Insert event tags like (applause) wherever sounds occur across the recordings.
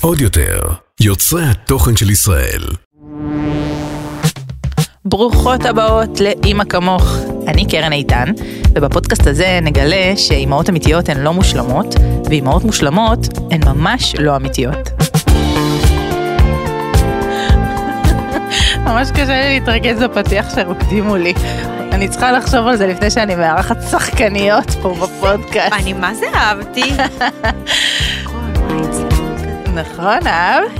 עוד יותר, יוצרי התוכן של ישראל. ברוכות הבאות לאימא כמוך. אני קרן איתן, ובפודקאסט הזה נגלה שאימהות אמיתיות הן לא מושלמות, ואימהות מושלמות הן ממש לא אמיתיות. (laughs) ממש קשה לי להתרכז בפתיח שרוקדים מולי. אני צריכה לחשוב על זה לפני שאני מארחת שחקניות פה בפודקאסט. אני מה זה אהבתי? (laughs) נכון, אהבת?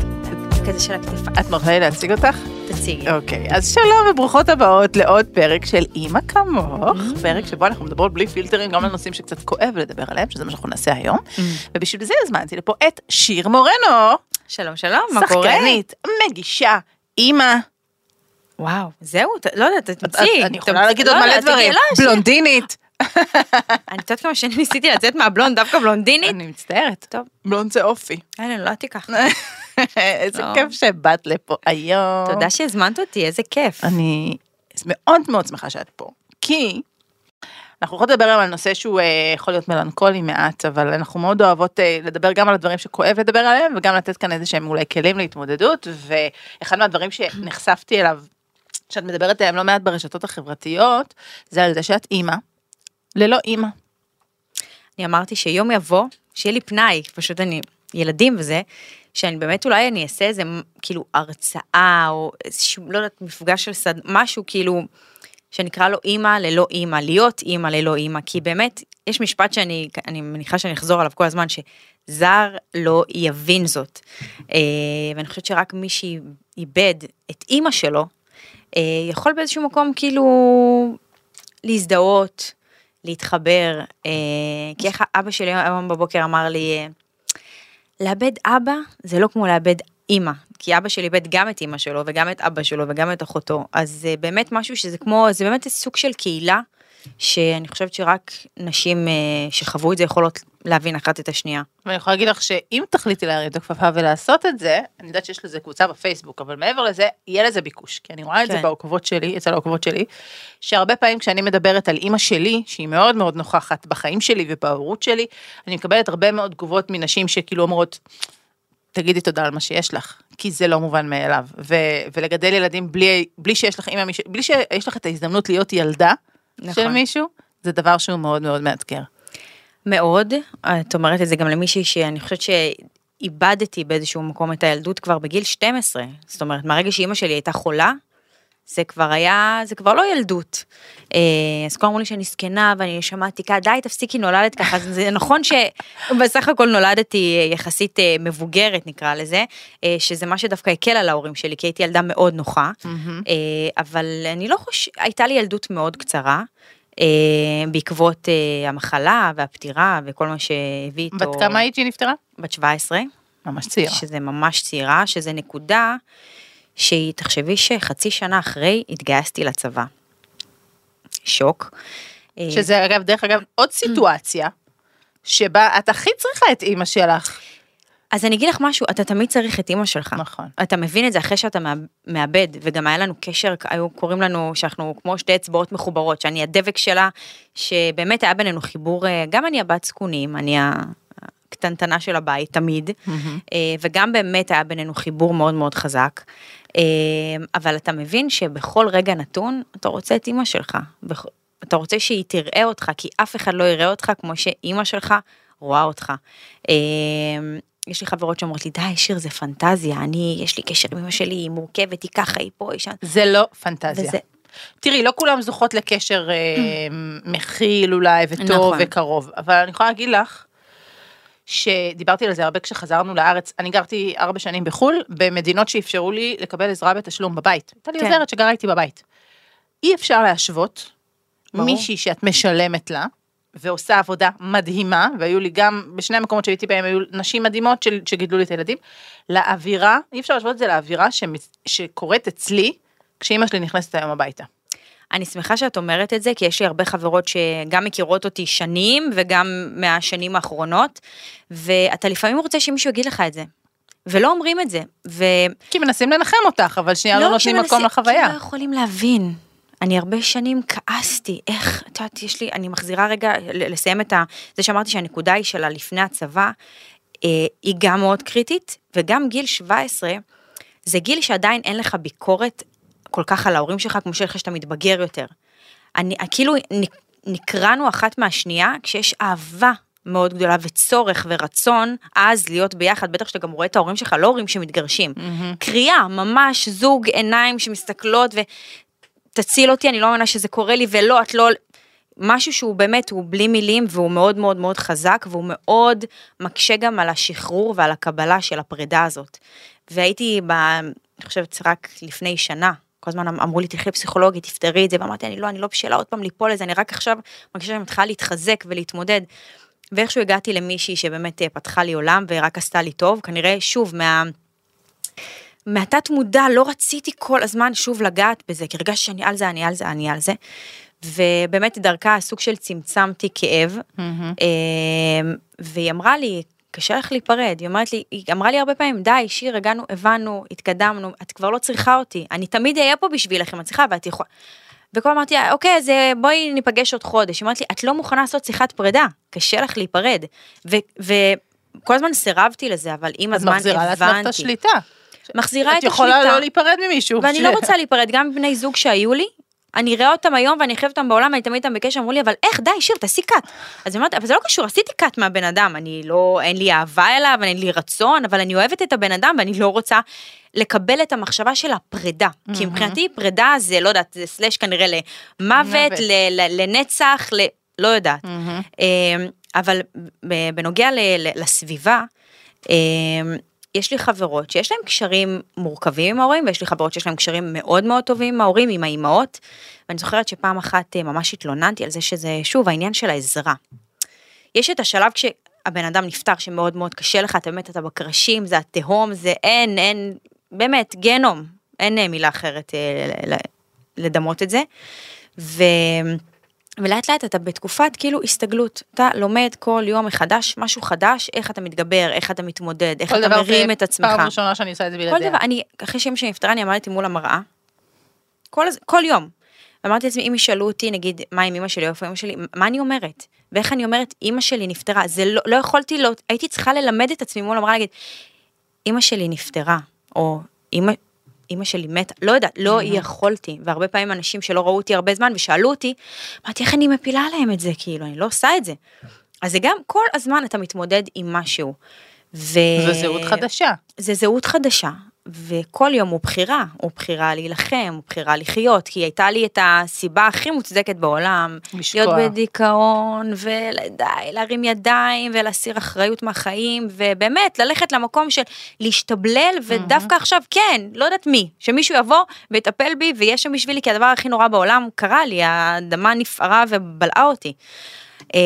כזה של הכתפיים. את מרשה לי להציג אותך? תציגי. אוקיי, אז שלום וברוכות הבאות לעוד פרק של אימא כמוך, פרק שבו אנחנו מדברות בלי פילטרים גם על נושאים שקצת כואב לדבר עליהם, שזה מה שאנחנו נעשה היום, ובשביל זה הזמנתי לפה את שיר מורנו, שלום שלום, מה קורה? שחקנית, מגישה, אימא, וואו, זהו, לא יודעת, תמציא. אני יכולה להגיד עוד מלא דברים, בלונדינית, (laughs) אני יודעת כמה שנים ניסיתי לצאת מהבלונד, דווקא בלונדינית. אני מצטערת, טוב. בלונד זה אופי, אין, לא תיקח. (laughs) איזה לא. כיף שבאת לפה היום, תודה שהזמנת אותי, איזה כיף. אני מאוד מאוד שמחה שאת פה, כי אנחנו יכולות לדבר היום על נושא שהוא אה, יכול להיות מלנכולי מעט, אבל אנחנו מאוד אוהבות אה, לדבר גם על הדברים שכואב לדבר עליהם, וגם לתת כאן איזה שהם אולי כלים להתמודדות, ואחד מהדברים שנחשפתי אליו, שאת מדברת עליהם לא מעט ברשתות החברתיות, זה על זה שאת אימא, ללא אימא. אני אמרתי שיום יבוא, שיהיה לי פנאי, פשוט אני, ילדים וזה, שאני באמת אולי אני אעשה איזה כאילו הרצאה, או איזשהו, לא יודעת, מפגש של סד... משהו כאילו, שנקרא לו אימא ללא אימא, להיות אימא ללא אימא, כי באמת, יש משפט שאני אני מניחה שאני אחזור עליו כל הזמן, שזר לא יבין זאת. אה, ואני חושבת שרק מי שאיבד את אימא שלו, יכול באיזשהו מקום כאילו להזדהות, להתחבר, אה, כי איך אבא שלי היום בבוקר אמר לי, אה, לאבד אבא זה לא כמו לאבד אימא, כי אבא שלי איבד גם את אימא שלו וגם את אבא שלו וגם את אחותו, אז זה באמת משהו שזה כמו, זה באמת סוג של קהילה, שאני חושבת שרק נשים אה, שחוו את זה יכולות להבין אחת את השנייה. ואני יכולה להגיד לך שאם תחליטי להרים את הכפפה ולעשות את זה, אני יודעת שיש לזה קבוצה בפייסבוק, אבל מעבר לזה, יהיה לזה ביקוש, כי אני רואה את זה כן. בעוקבות שלי, אצל העוקבות שלי, שהרבה פעמים כשאני מדברת על אימא שלי, שהיא מאוד מאוד נוכחת בחיים שלי ובהורות שלי, אני מקבלת הרבה מאוד תגובות מנשים שכאילו אומרות, תגידי תודה על מה שיש לך, כי זה לא מובן מאליו, ו- ולגדל ילדים בלי, בלי שיש לך אימא, בלי שיש לך את ההזדמנות להיות ילדה נכון. של מישהו, זה דבר שהוא מאוד מאוד מאתגר. מאוד, את אומרת את זה גם למישהי שאני חושבת שאיבדתי באיזשהו מקום את הילדות כבר בגיל 12, זאת אומרת מהרגע שאימא שלי הייתה חולה, זה כבר היה, זה כבר לא ילדות. אה, אז כולם אמרו לי שאני זקנה ואני שמעתי ככה, די תפסיקי נולדת ככה, אז זה נכון שבסך הכל נולדתי אה, יחסית אה, מבוגרת נקרא לזה, שזה מה שדווקא הקל על ההורים שלי, כי הייתי ילדה מאוד נוחה, אבל אני לא חושבת, הייתה לי ילדות מאוד קצרה. אה, בעקבות אה, המחלה והפטירה וכל מה שהביא איתו. בת כמה היית שהיא נפטרה? בת 17, ממש צעירה. שזה ממש צעירה, שזה נקודה שהיא, תחשבי שחצי שנה אחרי התגייסתי לצבא. שוק. אה, שזה אגב, דרך אגב, עוד סיטואציה, שבה את הכי צריכה את אימא שלך. אז אני אגיד לך משהו, אתה תמיד צריך את אימא שלך. נכון. אתה מבין את זה אחרי שאתה מאב- מאבד, וגם היה לנו קשר, היו קוראים לנו שאנחנו כמו שתי אצבעות מחוברות, שאני הדבק שלה, שבאמת היה בינינו חיבור, אה, גם אני הבת זקונים, אני הקטנטנה של הבית תמיד, אה, וגם באמת היה בינינו חיבור מאוד מאוד חזק. אה, אבל אתה מבין שבכל רגע נתון, אתה רוצה את אימא שלך. אתה רוצה שהיא תראה אותך, כי אף אחד לא יראה אותך כמו שאימא שלך רואה אותך. יש לי חברות שאומרות לי, די, שיר, זה פנטזיה, אני, יש לי קשר עם אמא שלי, היא מורכבת, היא ככה, היא פה, היא שם. זה לא פנטזיה. וזה- תראי, לא כולם זוכות לקשר אה, (clears throat) מכיל אולי וטוב נכון. וקרוב, אבל אני יכולה להגיד לך, שדיברתי על זה הרבה כשחזרנו לארץ, אני גרתי ארבע שנים בחו"ל, במדינות שאפשרו לי לקבל עזרה בתשלום בבית. הייתה לי כן. עוזרת שגרה איתי בבית. אי אפשר להשוות ברור. מישהי שאת משלמת לה, ועושה עבודה מדהימה, והיו לי גם, בשני המקומות שהייתי בהם היו נשים מדהימות של, שגידלו לי את הילדים, לאווירה, אי אפשר להשוות את זה לאווירה שמצ- שקורית אצלי, כשאימא שלי נכנסת היום הביתה. אני שמחה שאת אומרת את זה, כי יש לי הרבה חברות שגם מכירות אותי שנים, וגם מהשנים האחרונות, ואתה לפעמים רוצה שמישהו יגיד לך את זה. ולא אומרים את זה. ו... כי מנסים לנחם אותך, אבל שנייה לא, נותנים שמנסים- מקום לחוויה. כי לא יכולים להבין. אני הרבה שנים כעסתי, איך, את יודעת, יש לי, אני מחזירה רגע, לסיים את ה... זה שאמרתי שהנקודה היא שלה לפני הצבא, אה, היא גם מאוד קריטית, וגם גיל 17, זה גיל שעדיין אין לך ביקורת כל כך על ההורים שלך, כמו שיש לך שאתה מתבגר יותר. אני, כאילו, נקרענו אחת מהשנייה, כשיש אהבה מאוד גדולה וצורך ורצון אז להיות ביחד, בטח שאתה גם רואה את ההורים שלך, לא הורים שמתגרשים. קריאה, ממש זוג עיניים שמסתכלות ותציל אותי, אני לא מאמינה שזה קורה לי, ולא, את לא... משהו שהוא באמת, הוא בלי מילים והוא מאוד מאוד מאוד חזק והוא מאוד מקשה גם על השחרור ועל הקבלה של הפרידה הזאת. והייתי, ב, אני חושבת, רק לפני שנה, כל הזמן אמ- אמרו לי, תלכי לפסיכולוגית, תפתרי את זה, ואמרתי, אני לא, אני לא בשלה עוד פעם ליפול לזה, אני רק עכשיו מרגישה שאני מתחילה להתחזק ולהתמודד. ואיכשהו הגעתי למישהי שבאמת אה, פתחה לי עולם ורק עשתה לי טוב, כנראה, שוב, מה... מהתת מודע לא רציתי כל הזמן שוב לגעת בזה, כי הרגשתי שאני על זה, אני על זה, אני על זה. ובאמת דרכה סוג של צמצמתי כאב, אה, והיא אמרה לי, קשה לך להיפרד, היא אומרת לי, היא אמרה לי הרבה פעמים, די, שיר, הגענו, הבנו, התקדמנו, את כבר לא צריכה אותי, אני תמיד אהיה פה בשבילך אם את צריכה, ואת יכולה... וכל אמרתי לה, אוקיי, אז אה, בואי ניפגש עוד חודש. היא אומרת לי, את לא מוכנה לעשות שיחת פרידה, קשה לך להיפרד. וכל הזמן סירבתי לזה, אבל עם אז הזמן מחזירה לעצמך את הבנתי. השליטה. מחזירה את את יכולה השליטה. לא להיפרד ממישהו. ואני ש- לא רוצה להיפרד, גם בני זוג שהיו לי, אני אראה אותם היום ואני אחייב אותם בעולם, אני תמיד איתם בקשר, אמרו לי, אבל איך, די, שיר, תעשי קאט. אז אומרת, אבל זה לא קשור, עשיתי קאט מהבן אדם, אני לא, אין לי אהבה אליו, אין לי רצון, אבל אני אוהבת את הבן אדם ואני לא רוצה לקבל את המחשבה של הפרידה. כי מבחינתי פרידה זה, לא יודעת, זה סלאש כנראה למוות, מוות. ל- ל- לנצח, ל... לא יודעת. מהמם. אמ, אבל בנוגע ל- לסביבה, אמ, יש לי חברות שיש להן קשרים מורכבים עם ההורים, ויש לי חברות שיש להן קשרים מאוד מאוד טובים עם ההורים, עם האימהות, ואני זוכרת שפעם אחת אה, ממש התלוננתי על זה שזה, שוב, העניין של העזרה. יש את השלב כשהבן אדם נפטר, שמאוד מאוד קשה לך, אתה באמת, אתה בקרשים, זה התהום, זה אין, אין, באמת, גיהנום, אין אה, מילה אחרת אה, לדמות את זה. ו... ולאט לאט אתה בתקופת כאילו הסתגלות, אתה לומד כל יום מחדש משהו חדש, איך אתה מתגבר, איך אתה מתמודד, איך כל אתה דבר מרים את עצמך. פעם ראשונה שאני עושה את זה כל בלעדיה. דבר, אני, אחרי שאמא שלי נפטרה, אני עמדתי מול המראה, כל, כל יום. ואמרתי לעצמי, אם ישאלו אותי, נגיד, מה עם אמא שלי, איפה אמא שלי, מה אני אומרת? ואיך אני אומרת, אמא שלי נפטרה, זה לא, לא יכולתי, לא, הייתי צריכה ללמד את עצמי מול המראה, להגיד, אמא שלי נפטרה, או אמא, אמא שלי מתה, לא יודעת, לא יכולתי, והרבה פעמים אנשים שלא ראו אותי הרבה זמן ושאלו אותי, אמרתי, איך אני מפילה עליהם את זה, כאילו, אני לא עושה את זה. אז זה גם, כל הזמן אתה מתמודד עם משהו. ו... זו זהות חדשה. זה זהות חדשה, וכל יום הוא בחירה, הוא בחירה להילחם, הוא בחירה לחיות, כי הייתה לי את הסיבה הכי מוצדקת בעולם, לשקוע. להיות בדיכאון, ודי, להרים ידיים ולהסיר אחריות מהחיים, ובאמת, ללכת למקום של להשתבלל, ודווקא עכשיו, כן, לא יודעת מי, שמישהו יבוא ויטפל בי ויהיה שם בשבילי, כי הדבר הכי נורא בעולם קרה לי, האדמה נפערה ובלעה אותי. אה,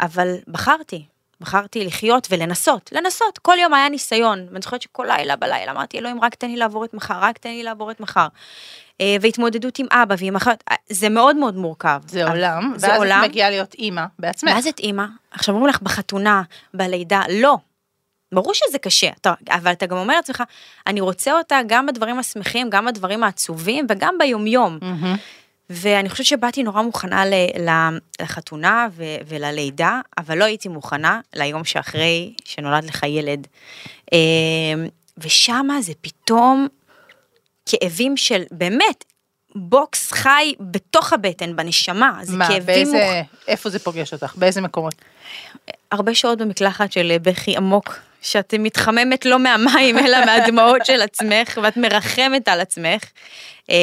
אבל בחרתי, בחרתי לחיות ולנסות, לנסות, כל יום היה ניסיון, ואני זוכרת שכל לילה בלילה אמרתי, אלוהים, רק תן לי לעבור את מחר, רק תן לי לעבור את מחר. אה, והתמודדות עם אבא ועם אחת, אה, זה מאוד מאוד מורכב. זה אבל- עולם, זה ואז עולם. את מגיעה להיות אימא בעצמך. ואז את אימא, עכשיו אומרים לך בחתונה, בלידה, לא. ברור שזה קשה, אתה, אבל אתה גם אומר לעצמך, אני רוצה אותה גם בדברים השמחים, גם בדברים העצובים וגם ביומיום. מהמם. ואני חושבת שבאתי נורא מוכנה ל- ל- לחתונה ו- וללידה, אבל לא הייתי מוכנה ליום שאחרי שנולד לך ילד. אמ, ושמה זה פתאום כאבים של באמת בוקס חי בתוך הבטן, בנשמה, זה מה, כאבים באיזה, איפה זה פוגש אותך? באיזה מקומות? הרבה שעות במקלחת של בכי עמוק, שאת מתחממת לא מהמים, אלא מהדמעות של עצמך, ואת מרחמת על עצמך. אה,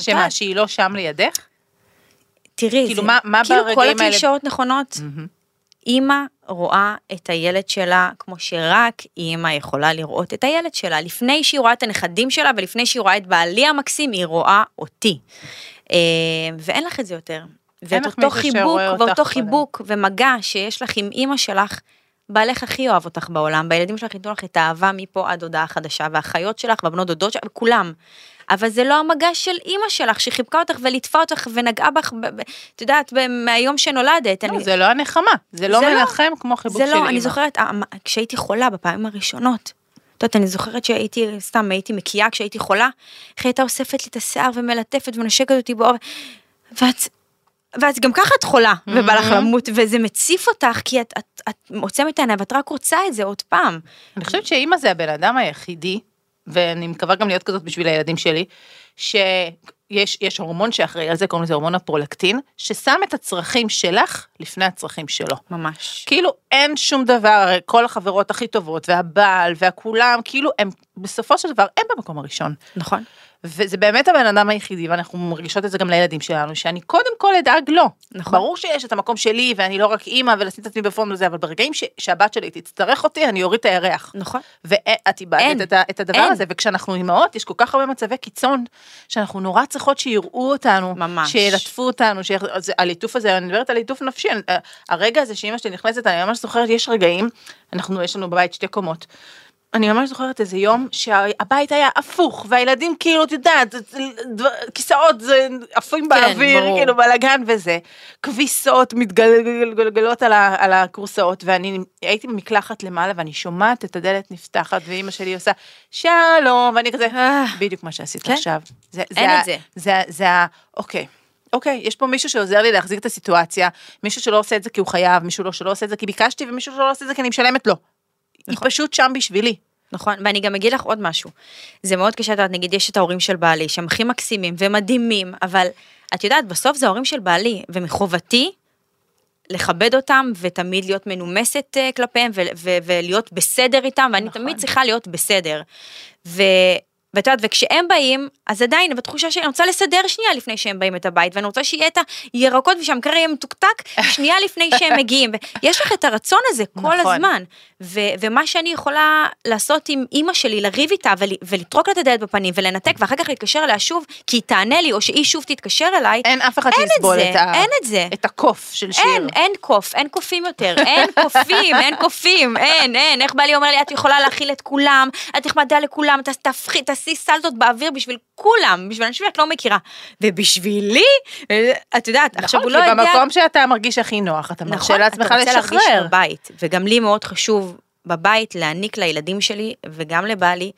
שמה, שהיא לא שם לידך? תראי, כאילו, זה- מה- מה כאילו כל האלה- הקלישאות נכונות. אימא רואה את הילד שלה כמו שרק אימא יכולה לראות את הילד שלה. לפני שהיא רואה את הנכדים שלה ולפני שהיא רואה את בעלי המקסים, היא רואה אותי. אה, ואין לך את זה יותר. ואת אותו חיבוק, ואותו. חיבוק ומגע שיש לך עם אימא שלך, בעלך הכי אוהב אותך בעולם, בילדים שלך ייתנו לך את האהבה מפה עד הודעה חדשה, והאחיות שלך והבנות דודות שלך, וכולם. אבל זה לא המגע של אימא שלך, שחיבקה אותך וליטפה אותך ונגעה בך, את יודעת, מהיום שנולדת. לא, אני- זה לא הנחמה, זה לא זה לא. מנחם כמו חיבוק זה של אימא. לא, אני זוכרת, המ- כשהייתי חולה בפעמים הראשונות, את יודעת, אני זוכרת שהייתי, סתם הייתי מקיאה כשהייתי חולה, איך היא הייתה אוספת לי את השיער ומלטפת ונושקת אותי באור, ואת, ואת גם ככה את חולה, ובא לך למות, וזה מציף אותך, כי את, את, את עוצמת את העיניים, ואת רק רוצה את זה עוד פעם. אני חושבת שאימא זה הבן אדם היחידי, ואני מקווה גם להיות כזאת בשביל הילדים שלי, שיש יש הורמון שאחראי על זה, קוראים לזה הורמון הפרולקטין, ששם את הצרכים שלך לפני הצרכים שלו. ממש. כאילו אין שום דבר, הרי כל החברות הכי טובות, והבעל, והכולם, כאילו הם בסופו של דבר, הם במקום הראשון. נכון. וזה באמת הבן אדם היחידי, ואנחנו מרגישות את זה גם לילדים שלנו, שאני קודם כל אדאג לו. נכון. ברור שיש את המקום שלי, ואני לא רק אימא, ולשים את עצמי בפורום לזה, אבל ברגעים ש, שהבת שלי תצטרך אותי, אני אוריד את הירח. נכון. ואת איבדת. את, את הדבר אין. הזה, וכשאנחנו אימהות, יש כל כך הרבה מצבי קיצון, שאנחנו נורא צריכות שיראו אותנו, ממש. שילטפו אותנו, שיח... אז הליטוף הזה, אני מדברת על ליטוף נפשי, אני- הרגע הזה שאימא שלי נכנסת, אני ממש זוכרת, יש רגעים, אנחנו, יש לנו בבית שתי קומות. אני ממש זוכרת איזה יום שהבית היה הפוך והילדים כאילו את יודעת כיסאות זה עפים באוויר ברור. כאילו בלאגן וזה כביסות מתגלגלות על, ה- על הכורסאות ואני הייתי במקלחת למעלה ואני שומעת את הדלת נפתחת ואימא שלי עושה שלום ואני כזה אה. בדיוק מה שעשית כן. עכשיו. זה, אין ה- את זה. זה, זה ה... אוקיי. אוקיי, יש פה מישהו שעוזר לי להחזיק את הסיטואציה, מישהו שלא עושה את זה כי הוא חייב, מישהו לא שלא עושה את זה כי ביקשתי, ומישהו שלא עושה את זה כי אני משלמת לו. היא נכון. פשוט שם בשבילי. נכון, ואני גם אגיד לך עוד משהו. זה מאוד קשה, את יודעת, נגיד יש את ההורים של בעלי, שהם הכי מקסימים ומדהימים, אבל את יודעת, בסוף זה ההורים של בעלי, ומחובתי לכבד אותם ותמיד להיות מנומסת אה, כלפיהם ו- ו- ולהיות בסדר איתם, ואני נכון. תמיד צריכה להיות בסדר. ו... ואת יודעת, וכשהם באים, אז עדיין, בתחושה שאני רוצה לסדר שנייה לפני שהם באים את הבית, ואני רוצה שיהיה את הירקות ושהמקרר יהיה מתוקתק שנייה לפני שהם (laughs) מגיעים. ויש לך את הרצון הזה כל נכון. הזמן. ו- ומה שאני יכולה לעשות עם אימא שלי, לריב איתה ול- ולטרוק לה את הדלת בפנים ולנתק, ואחר כך להתקשר אליה שוב, כי היא תענה לי, או שהיא שוב תתקשר אליי, אין אף אחד את שיסבול זה, את, ה... אין את זה. את הקוף של שיר. אין, אין קוף, אין קופים יותר, אין קופים, אין קופים, אין, אין, איך בעלי אומר לי, את יכולה להכיל את כולם, את נחמדה לכולם, תהפכי, תעשי סלטות באוויר בשביל כולם, בשביל אנשים שאת לא מכירה. ובשבילי, את יודעת, עכשיו הוא לא נכון, יודע... כי במקום שאתה מרגיש הכי נוח, אתה מרשה נכון, לעצמך אתה רוצה להרגיש לשחרר. בבית, וגם לי מאוד חשוב בבית להעניק לילדים שלי וגם לבעלי.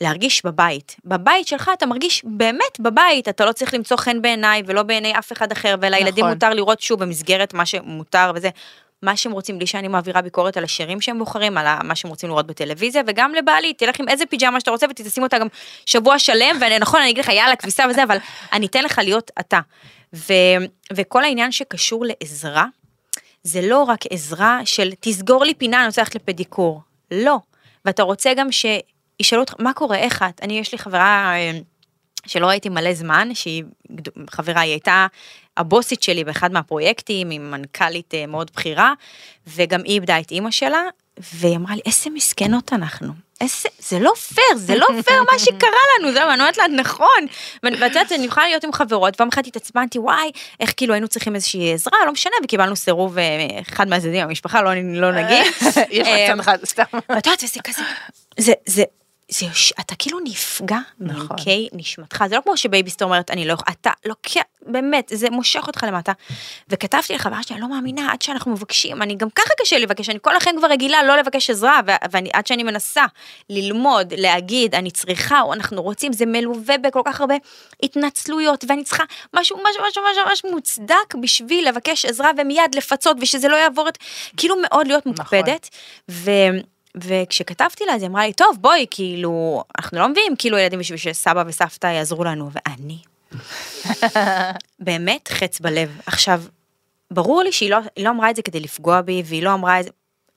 להרגיש בבית. בבית שלך אתה מרגיש באמת בבית, אתה לא צריך למצוא חן בעיניי ולא בעיני אף אחד אחר, ולילדים נכון. מותר לראות שוב במסגרת מה שמותר וזה. מה שהם רוצים, בלי שאני מעבירה ביקורת על השירים שהם בוחרים, על מה שהם רוצים לראות בטלוויזיה, וגם לבעלי, תלך עם איזה פיג'מה שאתה רוצה ותשים אותה גם שבוע שלם, ונכון, אני אגיד לך, יאללה, כביסה וזה, אבל (laughs) אני אתן לך להיות אתה. ו, וכל העניין שקשור לעזרה, זה לא רק עזרה של תסגור לי פינה, אני רוצה ללכת לפדיקור. לא. ואתה רוצה גם שישאלו אותך, מה קורה, איך את? אני, יש לי חברה אה, שלא ראיתי מלא זמן, שהיא חברה, היא הייתה הבוסית שלי באחד מהפרויקטים, עם מנכ"לית אה, מאוד בכירה, וגם היא איבדה את אימא שלה, והיא אמרה לי, איזה מסכנות אנחנו. איזה, זה לא פייר, זה לא (laughs) פייר מה שקרה לנו, זה, ואני אומרת לה, נכון. ואת יודעת, אני יכולה להיות עם חברות, פעם אחת התעצבנתי, וואי, איך כאילו היינו צריכים איזושהי עזרה, לא משנה, וקיבלנו סירוב, אה, אחד מהצדדים במשפחה, לא, לא נגיד. (laughs) יש אה, לך צד אחד, סתם. ואת יודעת, וזה כזה, זה, זה, זה, יוש- אתה כאילו נפגע נכון. מעמקי נשמתך, זה לא כמו שבייביסיטר אומרת, אני לא יכולה, אתה לוקח, באמת, זה מושך אותך למטה. וכתבתי לחברה שלי, אני לא מאמינה, עד שאנחנו מבקשים, אני גם ככה קשה לבקש, אני כל החיים כבר רגילה לא לבקש עזרה, ו- ואני, עד שאני מנסה ללמוד, להגיד, אני צריכה, או אנחנו רוצים, זה מלווה בכל כך הרבה התנצלויות, ואני צריכה משהו, משהו, משהו, משהו, משהו מוצדק בשביל לבקש עזרה ומיד לפצות, ושזה לא יעבור את, כאילו מאוד להיות מוקפדת. ו... וכשכתבתי לה, אז היא אמרה לי, טוב, בואי, כאילו, אנחנו לא מביאים כאילו ילדים בשביל שסבא וסבתא יעזרו לנו, ואני, (laughs) באמת חץ בלב. עכשיו, ברור לי שהיא לא, לא אמרה את זה כדי לפגוע בי, והיא לא אמרה את זה,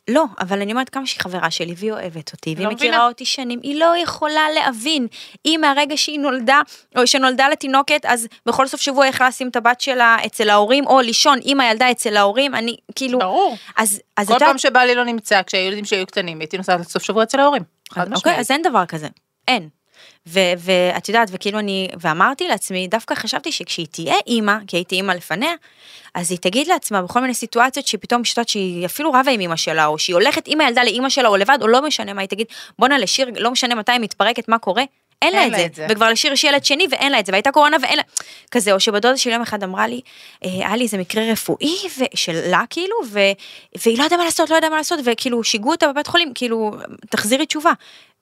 לא, אבל אני אומרת כמה שהיא חברה שלי, והיא אוהבת אותי, והיא לא מכירה מבינה. אותי שנים, היא לא יכולה להבין. היא מהרגע שהיא נולדה, או שנולדה לתינוקת, אז בכל סוף שבוע היא יכלה לשים את הבת שלה אצל ההורים, או לישון עם הילדה אצל ההורים, אני כאילו... ברור. אז, אז כל את יודעת- פעם שבעלי לא נמצא, כשהילדים שלי היו קטנים, הייתי נוסעת לסוף שבוע אצל ההורים. חד אוקיי, משמעית. אז אין דבר כזה, אין. ואת יודעת, וכאילו אני, ואמרתי לעצמי, דווקא חשבתי שכשהיא תהיה אימא, כי הייתי אימא לפניה, אז היא תגיד לעצמה בכל מיני סיטואציות שפתאום משתת שהיא אפילו רבה עם אימא שלה, או שהיא הולכת עם הילדה לאימא שלה, או לבד, או לא משנה מה, היא תגיד, בואנה לשיר, לא משנה מתי היא מתפרקת, מה קורה, אין לה אין את לה זה. את זה. וכבר לשיר יש ילד שני ואין לה את זה, והייתה קורונה ואין לה, כזה, או שבדודה שלי יום אחד אמרה לי, אה, היה לי איזה מקרה רפואי, ו- שלה כאילו, ו- והיא לא יודעה מה לעשות, לא יודעה מה לעשות, וכאילו שיגעו אותה בבית חולים, כאילו, תחזירי תשובה.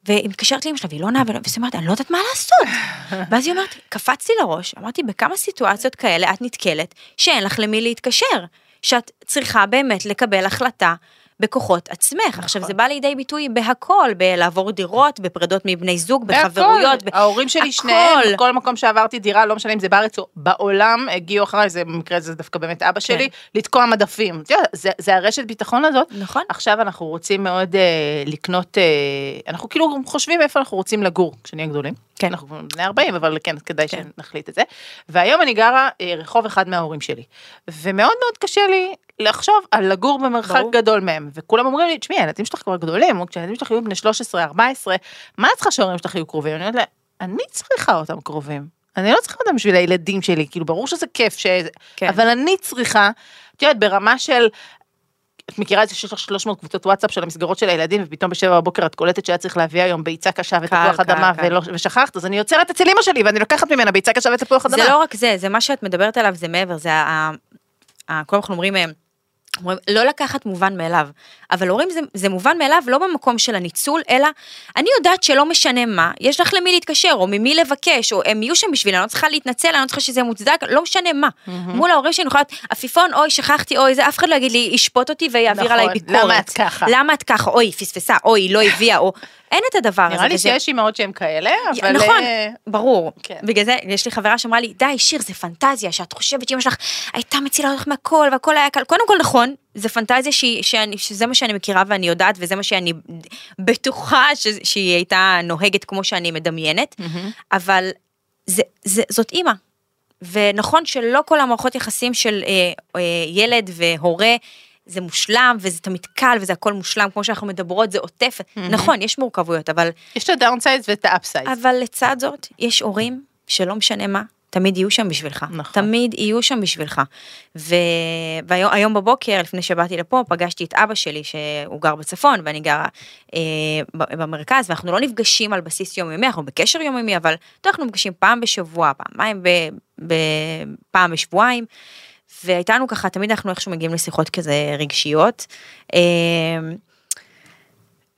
והיא מתקשרת לאמא שלה והיא לא עונה, ואז היא אומרת, אני לא יודעת מה לעשות. (laughs) ואז היא אומרת, קפצתי לראש, אמרתי, בכמה סיטואציות כאלה את נתקלת שאין לך למי להתקשר, שאת צריכה באמת לקבל החלטה בכוחות עצמך. עכשיו, זה בא לידי ביטוי בהכל, בלעבור דירות, בפרדות מבני זוג, בחברויות. בהכל. ההורים שלי הכל. שניהם, בכל מקום שעברתי דירה, לא משנה אם זה בארץ או בעולם, הגיעו אחריי, זה במקרה זה דווקא באמת אבא שלי, לתקוע מדפים. זה, זה הרשת ביטחון הזאת. נכון. עכשיו אנחנו רוצים מאוד אה, לקנות, אה, אנחנו כאילו חושבים איפה אנחנו רוצים לגור כשנהיה גדולים. כן. אנחנו כבר בני 40, אבל כן, כדאי כן. שנחליט את זה. והיום אני גרה אה, רחוב אחד מההורים שלי. ומאוד מאוד קשה לי לחשוב על לגור במרחק ברור. גדול מהם. וכולם אומרים לי, תשמעי, הילדים שלך כבר גדולים, או כשהילדים שלך יהיו בני 13, 14, מה את צריכה שההורים שלך יהיו קרובים? אני אומרת לה, אני צריכה אותם קרובים. אני לא צריכה אותם בשביל הילדים שלי, כאילו ברור שזה כיף, ש... כן. אבל אני צריכה, את יודעת, ברמה של, את מכירה את זה שיש לך 300 קבוצות וואטסאפ של המסגרות של הילדים, ופתאום בשבע בבוקר את קולטת שהיה צריך להביא היום ביצה קשה ותפוח אדמה, קל. ולא, ושכחת, אז אני יוצרת אצל אמא שלי, ואני לוקחת ממנה ביצה קשה ותפוח אדמה. זה לא רק זה, זה מה שאת מדברת עליו, זה מעבר, זה ה... ה- כל אנחנו אומרים, אה, אומרים, לא לקחת מובן מאליו, אבל הורים זה, זה מובן מאליו לא במקום של הניצול, אלא אני יודעת שלא משנה מה, יש לך למי להתקשר, או ממי לבקש, או הם יהיו שם בשבילי, אני לא צריכה להתנצל, אני לא צריכה שזה מוצדק, לא משנה מה. מול ההורים שלי אני יכולה להיות, עפיפון, אוי, שכחתי, אוי, זה, אף אחד לא יגיד לי, ישפוט אותי ויעביר נכון, עליי ביקורת. למה את ככה? למה את ככה, אוי, פספסה, אוי, לא הביאה, או... אין את הדבר הזה. נראה לי וזה- שיש אימהות שהן כאלה, אבל... נכון, אה, ברור. כן. בגלל זה, יש לי חברה שאמרה לי, די, שיר, זה פנטזיה, שאת חושבת שאמא שלך הייתה מצילה אותך מהכל, והכל היה קל. קודם כל, נכון, זה פנטזיה שהיא- שאני- שזה מה שאני מכירה ואני יודעת, וזה מה שאני בטוחה ש- שהיא הייתה נוהגת כמו שאני מדמיינת, אבל זה, זה, זאת אימא. ונכון שלא כל המערכות יחסים של אה, אה, ילד והורה, זה מושלם, וזה תמיד קל, וזה הכל מושלם, כמו שאנחנו מדברות, זה עוטף. נכון, יש מורכבויות, אבל יש את ה downsides ואת ה upsides. אבל לצד זאת, יש הורים שלא משנה מה, תמיד יהיו שם בשבילך. נכון. תמיד יהיו שם בשבילך. ו... והיום היום בבוקר, לפני שבאתי לפה, פגשתי את אבא שלי, שהוא גר בצפון, ואני גרה אה, במרכז, ואנחנו לא נפגשים על בסיס יומיומי, אנחנו בקשר יומיומי, אבל אנחנו נפגשים פעם בשבוע, פעמיים, ב... ב... פעם בשבועיים. והייתה לנו ככה, תמיד אנחנו איכשהו מגיעים לשיחות כזה רגשיות. אה,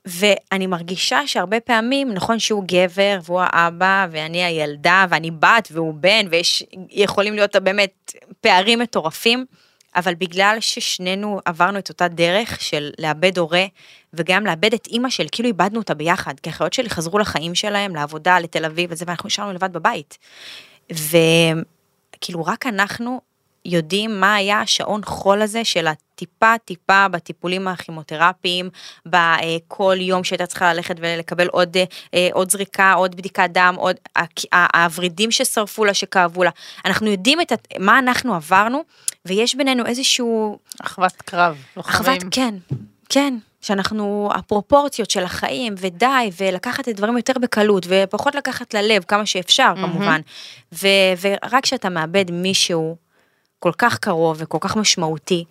ואני מרגישה שהרבה פעמים, נכון שהוא גבר והוא האבא ואני הילדה ואני בת והוא בן ויש, יכולים להיות באמת פערים מטורפים, אבל בגלל ששנינו עברנו את אותה דרך של לאבד הורה וגם לאבד את אימא שלי, כאילו איבדנו אותה ביחד, כי האחיות שלי חזרו לחיים שלהם, לעבודה, לתל אביב וזה, ואנחנו נשארנו לבד בבית. וכאילו רק אנחנו יודעים מה היה השעון חול הזה של הטיפה טיפה בטיפולים הכימותרפיים, בכל יום שהייתה צריכה ללכת ולקבל עוד, אה, עוד זריקה, עוד בדיקת דם, עוד הוורידים ששרפו לה, שכאבו לה. אנחנו יודעים את, מה אנחנו עברנו, ויש בינינו איזשהו אחוות קרב, לוחמים. אחוות, כן, כן. שאנחנו, הפרופורציות של החיים, ודי, ולקחת את הדברים יותר בקלות, ופחות לקחת ללב כמה שאפשר, כמובן. ו, ורק כשאתה מאבד מישהו כל כך קרוב וכל כך משמעותי,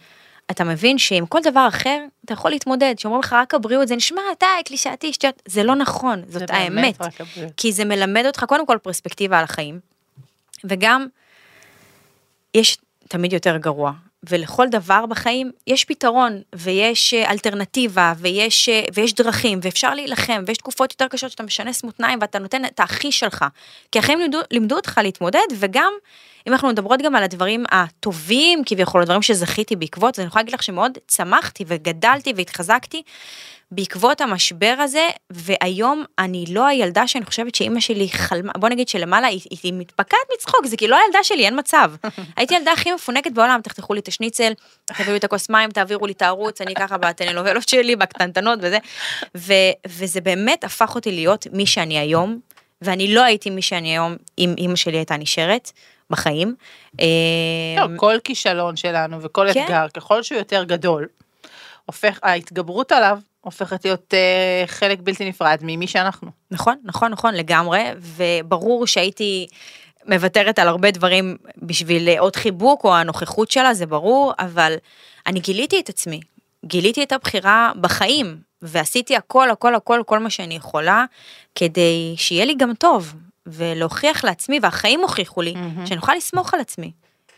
אתה מבין שעם כל דבר אחר, אתה יכול להתמודד. שאומרים לך רק הבריאות, זה נשמע, די, קלישאתי, שטויות. זה לא נכון, זאת זה האמת. רק. כי זה מלמד אותך קודם כל פרספקטיבה על החיים, וגם יש תמיד יותר גרוע. ולכל דבר בחיים יש פתרון, ויש אה, אלטרנטיבה, ויש, אה, ויש דרכים, ואפשר להילחם, ויש תקופות יותר קשות שאתה משנס מותניים ואתה נותן את הכי שלך. כי החיים לימדו, לימדו אותך להתמודד, וגם, אם אנחנו מדברות גם על הדברים הטובים, כביכול, הדברים שזכיתי בעקבות, אז אני יכולה להגיד לך שמאוד צמחתי וגדלתי והתחזקתי בעקבות המשבר הזה, והיום אני לא הילדה שאני חושבת שאימא שלי חלמה, בוא נגיד שלמעלה היא, היא, מתפקעת מצחוק, זה כאילו לא הילדה שלי, אין מצב. (laughs) הייתי הילדה הכי מפונקת בעולם, תחתכו לי את השניצל, תביאו לי את הכוס מים, תעבירו לי את הערוץ, אני ככה בטלנובלות שלי, בקטנטנות וזה, ו, וזה באמת הפך אותי להיות מי שאני היום, ואני לא הייתי מי שאני היום אם אימא שלי הייתה נשארת בחיים. לא, אה, כל כישלון שלנו וכל כן. אתגר, ככל שהוא יותר גדול, הופך, ההתגברות עליו הופכת להיות אה, חלק בלתי נפרד ממי שאנחנו. נכון, נכון, נכון, לגמרי, וברור שהייתי מוותרת על הרבה דברים בשביל עוד חיבוק או הנוכחות שלה, זה ברור, אבל אני גיליתי את עצמי, גיליתי את הבחירה בחיים, ועשיתי הכל, הכל, הכל, כל מה שאני יכולה, כדי שיהיה לי גם טוב, ולהוכיח לעצמי, והחיים הוכיחו לי, שאני אוכל לסמוך על עצמי,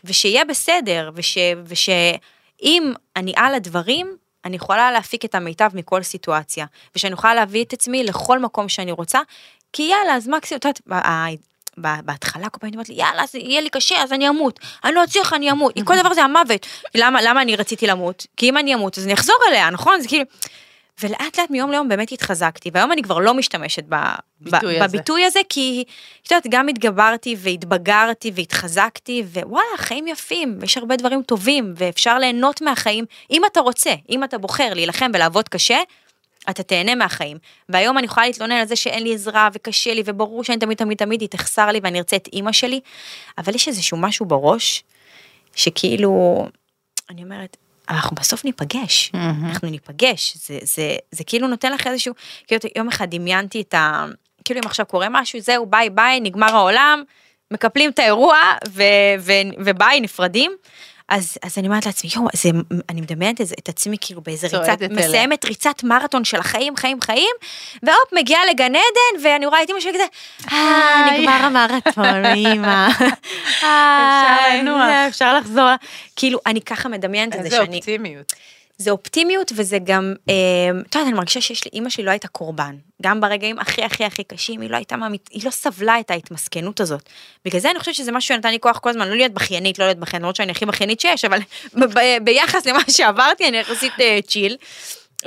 ושיהיה בסדר, וש, ושאם אני על הדברים, אני יכולה להפיק את המיטב מכל סיטואציה, ושאני יכולה להביא את עצמי לכל מקום שאני רוצה, כי יאללה, אז מקסימום, את יודעת, בהתחלה כל פעם אומרת לי, יאללה, אז יהיה לי קשה, אז אני אמות. אני לא אצליח, אני אמות. כל (laughs) דבר זה המוות. למה, למה אני רציתי למות? כי אם אני אמות, אז אני אחזור אליה, נכון? זה כאילו... ולאט לאט מיום ליום באמת התחזקתי, והיום אני כבר לא משתמשת ב, ביטוי ב, הזה. בביטוי הזה, כי את יודעת, גם התגברתי והתבגרתי והתחזקתי, ווואלה, חיים יפים, ויש הרבה דברים טובים, ואפשר ליהנות מהחיים, אם אתה רוצה, אם אתה בוחר להילחם ולעבוד קשה, אתה תהנה מהחיים. והיום אני יכולה להתלונן על זה שאין לי עזרה וקשה לי, וברור שאני תמיד תמיד תמיד היא תחסר לי ואני ארצה את אימא שלי, אבל יש איזשהו משהו בראש, שכאילו, אני אומרת, אנחנו בסוף ניפגש, אנחנו ניפגש, זה, זה, זה כאילו נותן לך איזשהו, כאילו יום אחד דמיינתי את ה... כאילו אם עכשיו קורה משהו, זהו, ביי ביי, נגמר העולם, מקפלים את האירוע, ו, ו, וביי, נפרדים. אז, אז אני אומרת לעצמי, יואו, אני מדמיינת את, את עצמי כאילו באיזה ריצת, אליה. מסיימת ריצת מרתון של החיים, חיים, חיים, והופ, מגיעה לגן עדן, ואני רואה את אמא שלי כזה, אה. נגמר המרתון, אמא. (laughs) אפשר לנוח. אפשר לחזור. כאילו, אני ככה מדמיינת את זה, איזה שאני... אופטימיות. זה אופטימיות וזה גם, אה, את יודעת, אני מרגישה שיש לי, אימא שלי לא הייתה קורבן. גם ברגעים הכי הכי הכי קשים, היא לא הייתה, ממית, היא לא סבלה את ההתמסכנות הזאת. בגלל זה אני חושבת שזה משהו שנתן לי כוח כל הזמן, לא להיות בכיינית, לא להיות בכיינית, למרות שאני הכי בכיינית שיש, אבל (laughs) ביחס למה שעברתי, אני יחסית אה, צ'יל.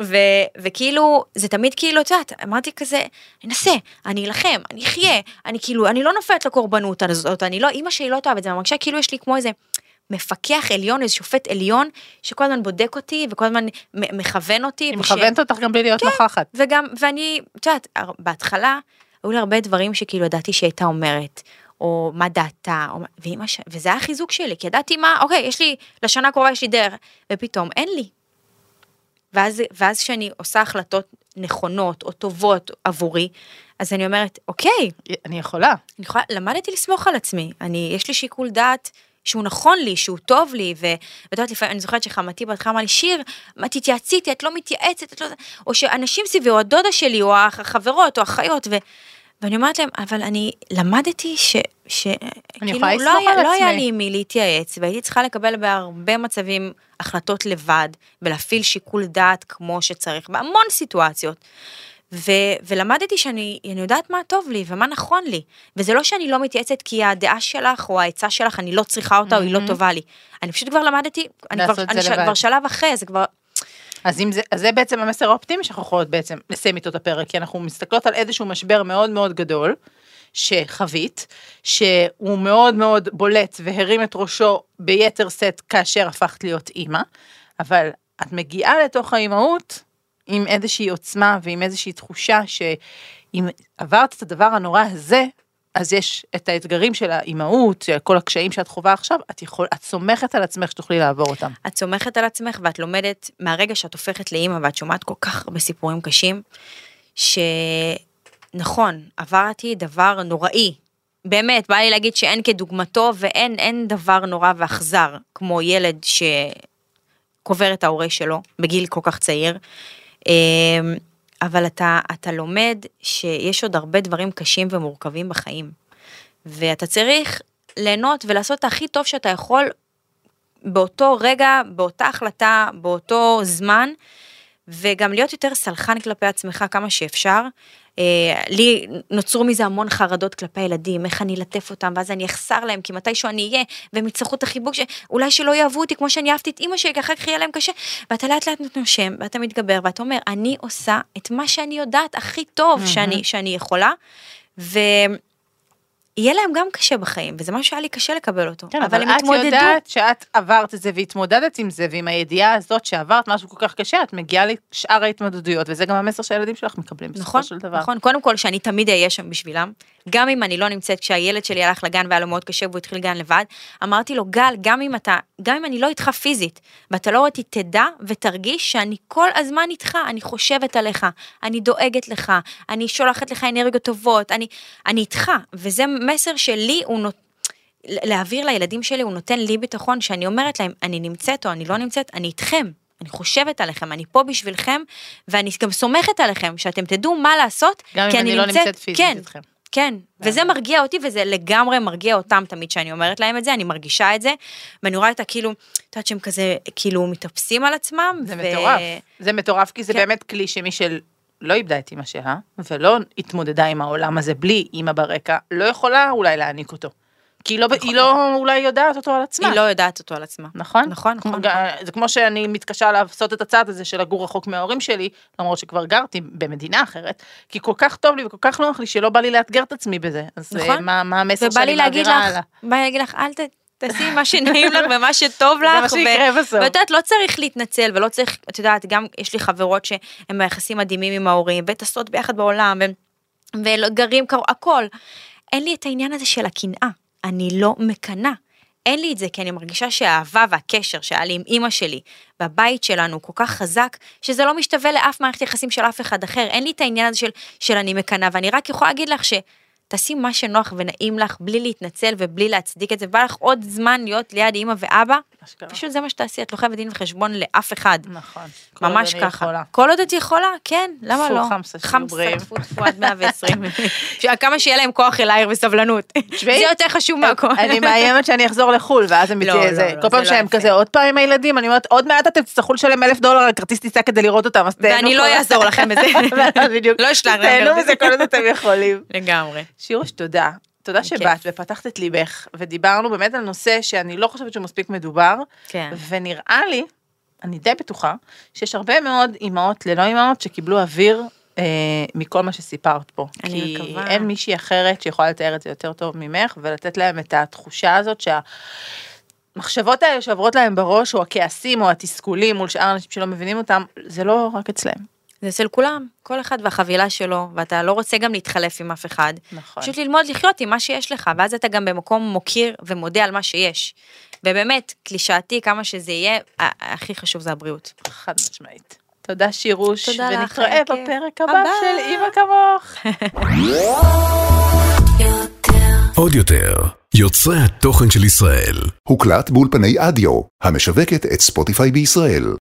ו, וכאילו, זה תמיד כאילו, את יודעת, אמרתי כזה, אני אנסה, אני אלחם, אני אחיה, אני כאילו, אני לא נופלת לקורבנות הזאת, אני לא, אימא שלי לא תאהב את זה, אני מרגישה כאילו יש לי כמו איזה מפקח עליון, איזה שופט עליון, שכל הזמן בודק אותי וכל הזמן מכוון אותי. היא וש- מכוונת אותך גם בלי להיות נוכחת. וגם, ואני, את יודעת, בהתחלה, היו לי הרבה דברים שכאילו ידעתי שהיא הייתה אומרת, או מה דעתה, או, ואמא ש... וזה היה החיזוק שלי, כי ידעתי מה, אוקיי, יש לי, לשנה הקרובה יש לי דרך, ופתאום אין לי. ואז, ואז כשאני עושה החלטות נכונות או טובות עבורי, אז אני אומרת, אוקיי, אני יכולה. אני יכולה, למדתי לסמוך על עצמי, אני, יש לי שיקול דעת שהוא נכון לי, שהוא טוב לי, ואת יודעת, לפעמים, אני זוכרת שחמתי בהתחלה אמרה לי, שיר, מה תתייעצי איתי, את לא מתייעצת, את לא... או שאנשים סביבי, או הדודה שלי, או החברות, או האחיות, ו... ואני אומרת להם, אבל אני למדתי ש... ש... כאילו, יכולה לא לסמוך היה, לא היה. לי עם מי להתייעץ, והייתי צריכה לקבל בהרבה מצבים החלטות לבד, ולהפעיל שיקול דעת כמו שצריך, בהמון סיטואציות. ו- ולמדתי שאני אני יודעת מה טוב לי ומה נכון לי. וזה לא שאני לא מתייעצת כי הדעה שלך או העצה שלך, אני לא צריכה אותה או היא לא טובה לי. אני פשוט כבר למדתי, אני, כבר, אני ש-. כבר שלב אחרי, זה כבר... אז אם זה, אז זה בעצם המסר האופטימי שאנחנו יכולות בעצם לסיים איתו את הפרק, כי אנחנו מסתכלות על איזשהו משבר מאוד מאוד גדול, שחווית, שהוא מאוד מאוד בולט והרים את ראשו ביתר שאת כאשר הפכת להיות אימא, אבל את מגיעה לתוך האימהות עם איזושהי עוצמה ועם איזושהי תחושה שאם עברת את הדבר הנורא הזה, אז יש את האתגרים של האימהות, כל הקשיים שאת חווה עכשיו, את, יכול, את סומכת על עצמך שתוכלי לעבור אותם. את סומכת על עצמך ואת לומדת מהרגע שאת הופכת לאימא ואת שומעת כל כך הרבה סיפורים קשים, שנכון, עברתי דבר נוראי. באמת, בא לי להגיד שאין כדוגמתו ואין אין דבר נורא ואכזר כמו ילד שקובר את ההורה שלו בגיל כל כך צעיר. אמ, אבל אתה, אתה לומד שיש עוד הרבה דברים קשים ומורכבים בחיים. ואתה צריך ליהנות ולעשות את הכי טוב שאתה יכול באותו רגע, באותה החלטה, באותו זמן, וגם להיות יותר סלחן כלפי עצמך כמה שאפשר. אה, לי נוצרו מזה המון חרדות כלפי הילדים, איך אני אלטף אותם, ואז אני אחסר להם, כי מתישהו אני אהיה, והם יצטרכו את החיבוק, ש... אולי שלא יאהבו אותי כמו שאני אהבתי את אימא שלי, כי אחר כך יהיה להם קשה. ואתה לאט לאט נושם, ואתה מתגבר, ואתה אומר, אני עושה את מה שאני יודעת הכי טוב שאני, שאני יכולה, ו... יהיה להם גם קשה בחיים, וזה משהו שהיה לי קשה לקבל אותו. כן, אבל הם את התמודדו. יודעת שאת עברת את זה והתמודדת עם זה, ועם הידיעה הזאת שעברת משהו כל כך קשה, את מגיעה לשאר ההתמודדויות, וזה גם המסר שהילדים שלך מקבלים בסופו נכון, של דבר. נכון, קודם כל שאני תמיד אהיה שם בשבילם, גם אם אני לא נמצאת, כשהילד שלי הלך לגן והיה לו מאוד קשה והוא התחיל גן לבד, אמרתי לו, גל, גם אם אתה, גם אם אני לא איתך פיזית, ואתה לא אותי, תדע ותרגיש שאני כל הזמן איתך, אני חושבת עליך, אני דואגת לך, אני שולחת לך אנרגיות טובות, אני, אני איתך, וזה מסר שלי הוא נות... להעביר לילדים שלי, הוא נותן לי ביטחון שאני אומרת להם, אני נמצאת או אני לא נמצאת, אני איתכם. אני חושבת עליכם, אני פה בשבילכם, ואני גם סומכת עליכם, שאתם תדעו מה לעשות, כי אם אני לא נמצאת פיזית כן, איתכם. כן, וזה מרגיע אותי וזה לגמרי מרגיע אותם תמיד שאני אומרת להם את זה, אני מרגישה את זה, ואני רואה את הכאילו, את יודעת שהם כזה כאילו מתאפסים על עצמם. זה ו- מטורף. זה מטורף כי זה כן. באמת כלי שמי שלא איבדה את אימא שלה, ולא התמודדה עם העולם הזה בלי אימא ברקע, לא יכולה אולי להעניק אותו. כי היא לא, היא לא אולי יודעת אותו על עצמה. היא לא יודעת אותו על עצמה. נכון? נכון, נכון. ג- זה כמו שאני מתקשה לעשות את הצעד הזה של לגור רחוק מההורים שלי, למרות שכבר גרתי במדינה אחרת, כי כל כך טוב לי וכל כך נוח לי שלא בא לי לאתגר את עצמי בזה. אז אה, נכון. מה, מה המסר ובא שאני מעבירה הלאה? בא לי להגיד לך, אל ת... תעשי מה שנעים לך ומה שטוב לך. זה מה שיקרה בסוף. ואת יודעת, לא צריך להתנצל ולא צריך, את יודעת, גם יש לי חברות שהן ביחסים מדהימים עם ההורים, וטסות ביחד בעולם, וגרים הכל. אין לי את העניין הזה של הקנאה, אני לא מקנאה. אין לי את זה, כי אני מרגישה שהאהבה והקשר שהיה לי עם אימא שלי בבית שלנו הוא כל כך חזק, שזה לא משתווה לאף מערכת יחסים של אף אחד אחר. אין לי את העניין הזה של, של אני מקנאה, ואני רק יכולה להגיד לך ש... תעשי מה שנוח ונעים לך, בלי להתנצל ובלי להצדיק את זה, בא לך עוד זמן להיות ליד אימא ואבא, אשכרה. פשוט זה מה שתעשי, את לא חייבת דין וחשבון לאף אחד. נכון. ממש ככה. יכולה. כל עוד את יכולה, כן, למה לא? חמסה, שיהיו בריאים. פו, פו, עד 120. (laughs) כמה שיהיה להם כוח אלייך וסבלנות. זה יותר חשוב מהכל. אני מאיימת שאני אחזור לחו"ל, ואז הם לא, יצאו לא, איזה, לא, כל פעם לא שהם. כזה עוד פעם עם הילדים, אני אומרת, עוד מעט אתם תצטרכו לשלם אלף דולר על כרטיס טיסה כדי לראות אותם, אז תהנו. ואני לא אעזור לכם בזה. (laughs) בדיוק. לא אשלח לכם תהנו. מזה כל עוד אתם יכולים. לגמרי. שירוש, תודה. תודה. שבאת ופתחת את ליבך, ודיברנו באמת על נושא שאני לא חושבת שהוא מספיק מדובר, כן. ונראה לי, אני די בטוחה, שיש הרבה מאוד אימהות ללא אימהות שקיבלו אוויר אה, מכל מה שסיפרת פה. אני כי מקווה. אין מישהי אחרת שיכולה לתאר את זה יותר טוב ממך, ולתת להם את התחושה הזאת שה... המחשבות האלה שעוברות להם בראש, או הכעסים, או התסכולים מול שאר האנשים שלא מבינים אותם, זה לא רק אצלם. זה אצל כולם, כל אחד והחבילה שלו, ואתה לא רוצה גם להתחלף עם אף אחד. נכון. פשוט ללמוד לחיות עם מה שיש לך, ואז אתה גם במקום מוקיר ומודה על מה שיש. ובאמת, קלישאתי כמה שזה יהיה, הכי חשוב זה הבריאות. חד משמעית. תודה שירוש, תודה לך, ונתראה כיף. בפרק הבא הבא. של אימא כמוך. (laughs) עוד יותר, יוצרי התוכן של ישראל. הוקלט באולפני אדיו, המשווקת את ספוטיפיי בישראל.